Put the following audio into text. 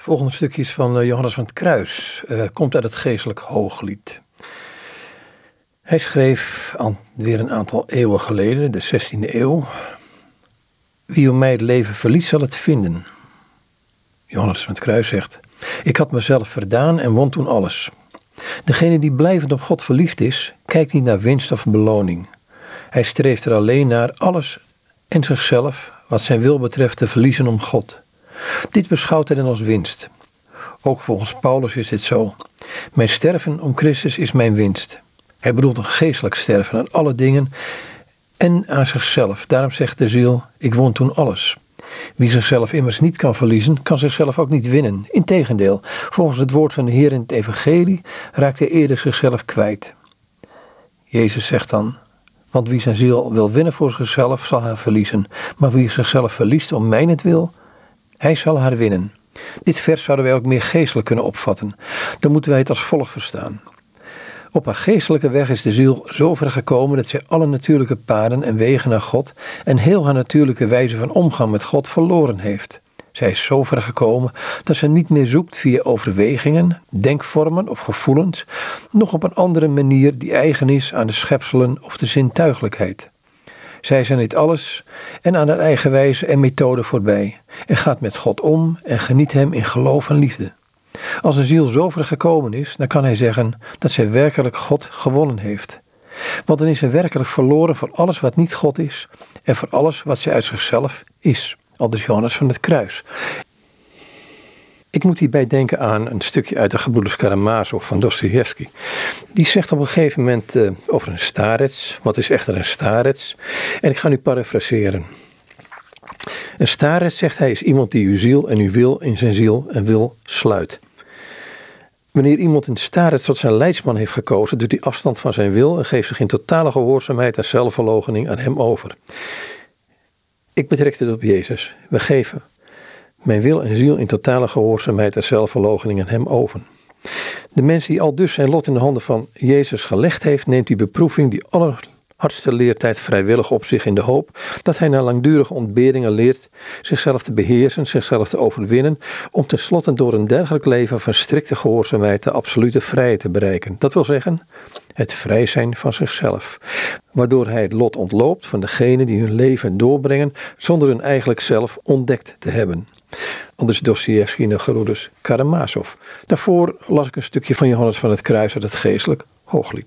Het volgende stukje is van eh, Johannes van het Kruis, uh, komt uit het geestelijk hooglied. Hij schreef aan, weer een aantal eeuwen geleden, de 16e eeuw. Wie om mij het leven verliest, zal het vinden. Johannes van het Kruis zegt: Ik had mezelf verdaan en won toen alles. Degene die blijvend op God verliefd is, kijkt niet naar winst of beloning. Hij streeft er alleen naar alles en zichzelf, wat zijn wil betreft, te verliezen om God. Dit beschouwt hij dan als winst. Ook volgens Paulus is dit zo. Mijn sterven om Christus is mijn winst. Hij bedoelt een geestelijk sterven aan alle dingen en aan zichzelf. Daarom zegt de ziel: Ik won toen alles. Wie zichzelf immers niet kan verliezen, kan zichzelf ook niet winnen. Integendeel, volgens het woord van de Heer in het Evangelie raakt hij eerder zichzelf kwijt. Jezus zegt dan: Want wie zijn ziel wil winnen voor zichzelf, zal haar verliezen. Maar wie zichzelf verliest om mijnentwil, hij zal haar winnen. Dit vers zouden wij ook meer geestelijk kunnen opvatten. Dan moeten wij het als volgt verstaan. Op haar geestelijke weg is de ziel zo ver gekomen dat zij alle natuurlijke paden en wegen naar God en heel haar natuurlijke wijze van omgang met God verloren heeft. Zij is zo ver gekomen dat ze niet meer zoekt via overwegingen, denkvormen of gevoelens, nog op een andere manier die eigen is aan de schepselen of de zintuigelijkheid. Zij zijn dit alles en aan haar eigen wijze en methode voorbij en gaat met God om en geniet Hem in geloof en liefde. Als een ziel zo ver gekomen is, dan kan hij zeggen dat zij werkelijk God gewonnen heeft. Want dan is ze werkelijk verloren voor alles wat niet God is en voor alles wat zij uit zichzelf is. Aldus Johannes van het Kruis. Ik moet hierbij denken aan een stukje uit de Gebroeders Karamazov van Dostoevsky. Die zegt op een gegeven moment uh, over een starets. Wat is echter een starets? En ik ga nu parafraseren. Een starets, zegt hij, is iemand die uw ziel en uw wil in zijn ziel en wil sluit. Wanneer iemand een starets tot zijn leidsman heeft gekozen, doet hij afstand van zijn wil en geeft zich in totale gehoorzaamheid en zelfverloochening aan hem over. Ik betrek dit op Jezus. We geven mijn wil en ziel in totale gehoorzaamheid en zelfverloochening aan hem over. De mens die al dus zijn lot in de handen van Jezus gelegd heeft, neemt die beproeving die allerhardste leertijd vrijwillig op zich in de hoop dat hij na langdurige ontberingen leert zichzelf te beheersen, zichzelf te overwinnen, om tenslotte door een dergelijk leven van strikte gehoorzaamheid de absolute vrijheid te bereiken. Dat wil zeggen, het vrij zijn van zichzelf, waardoor hij het lot ontloopt van degenen die hun leven doorbrengen zonder hun eigenlijk zelf ontdekt te hebben. Anders Dostoevsky en Gerudus Karamazov. Daarvoor las ik een stukje van Johannes van het Kruis uit het geestelijk Hooglied.